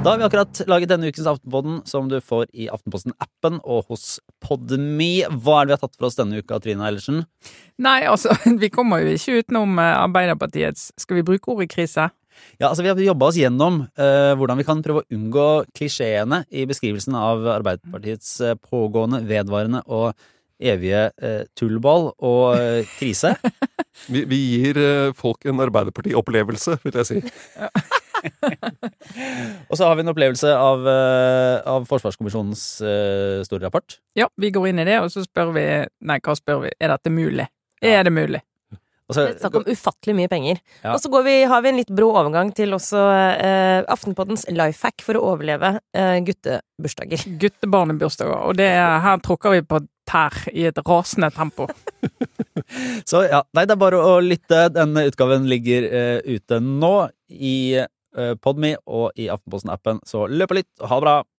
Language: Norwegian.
Da har vi akkurat laget denne ukens Aftenpodden, som du får i Aftenposten-appen og hos Podme. Hva er det vi har tatt for oss denne uka, Trine Eilertsen? Nei, altså, vi kommer jo ikke utenom eh, Arbeiderpartiets Skal vi bruke ordet krise? Ja, altså Vi har jobba oss gjennom uh, hvordan vi kan prøve å unngå klisjeene i beskrivelsen av Arbeiderpartiets eh, pågående, vedvarende og evige uh, tullball og uh, krise. Vi, vi gir folk en Arbeiderparti-opplevelse, vil jeg si. Og så har vi en opplevelse av, eh, av Forsvarskommisjonens uh, store rapport. Ja, vi går inn i det, og så spør vi Nei, hva spør vi? Er dette mulig? Er det mulig? Det er snakk om ufattelig mye penger. Ja. Og så går vi, har vi en litt brå overgang til også eh, Aftenpottens life hack for å overleve eh, guttebursdager. Guttebarnebursdager. Og det er, her tråkker vi på tær i et rasende tempo. så ja, nei, det er bare å lytte. Denne utgaven ligger eh, ute nå i Podme og i Aftenposten-appen, så løp og lytt, ha det bra!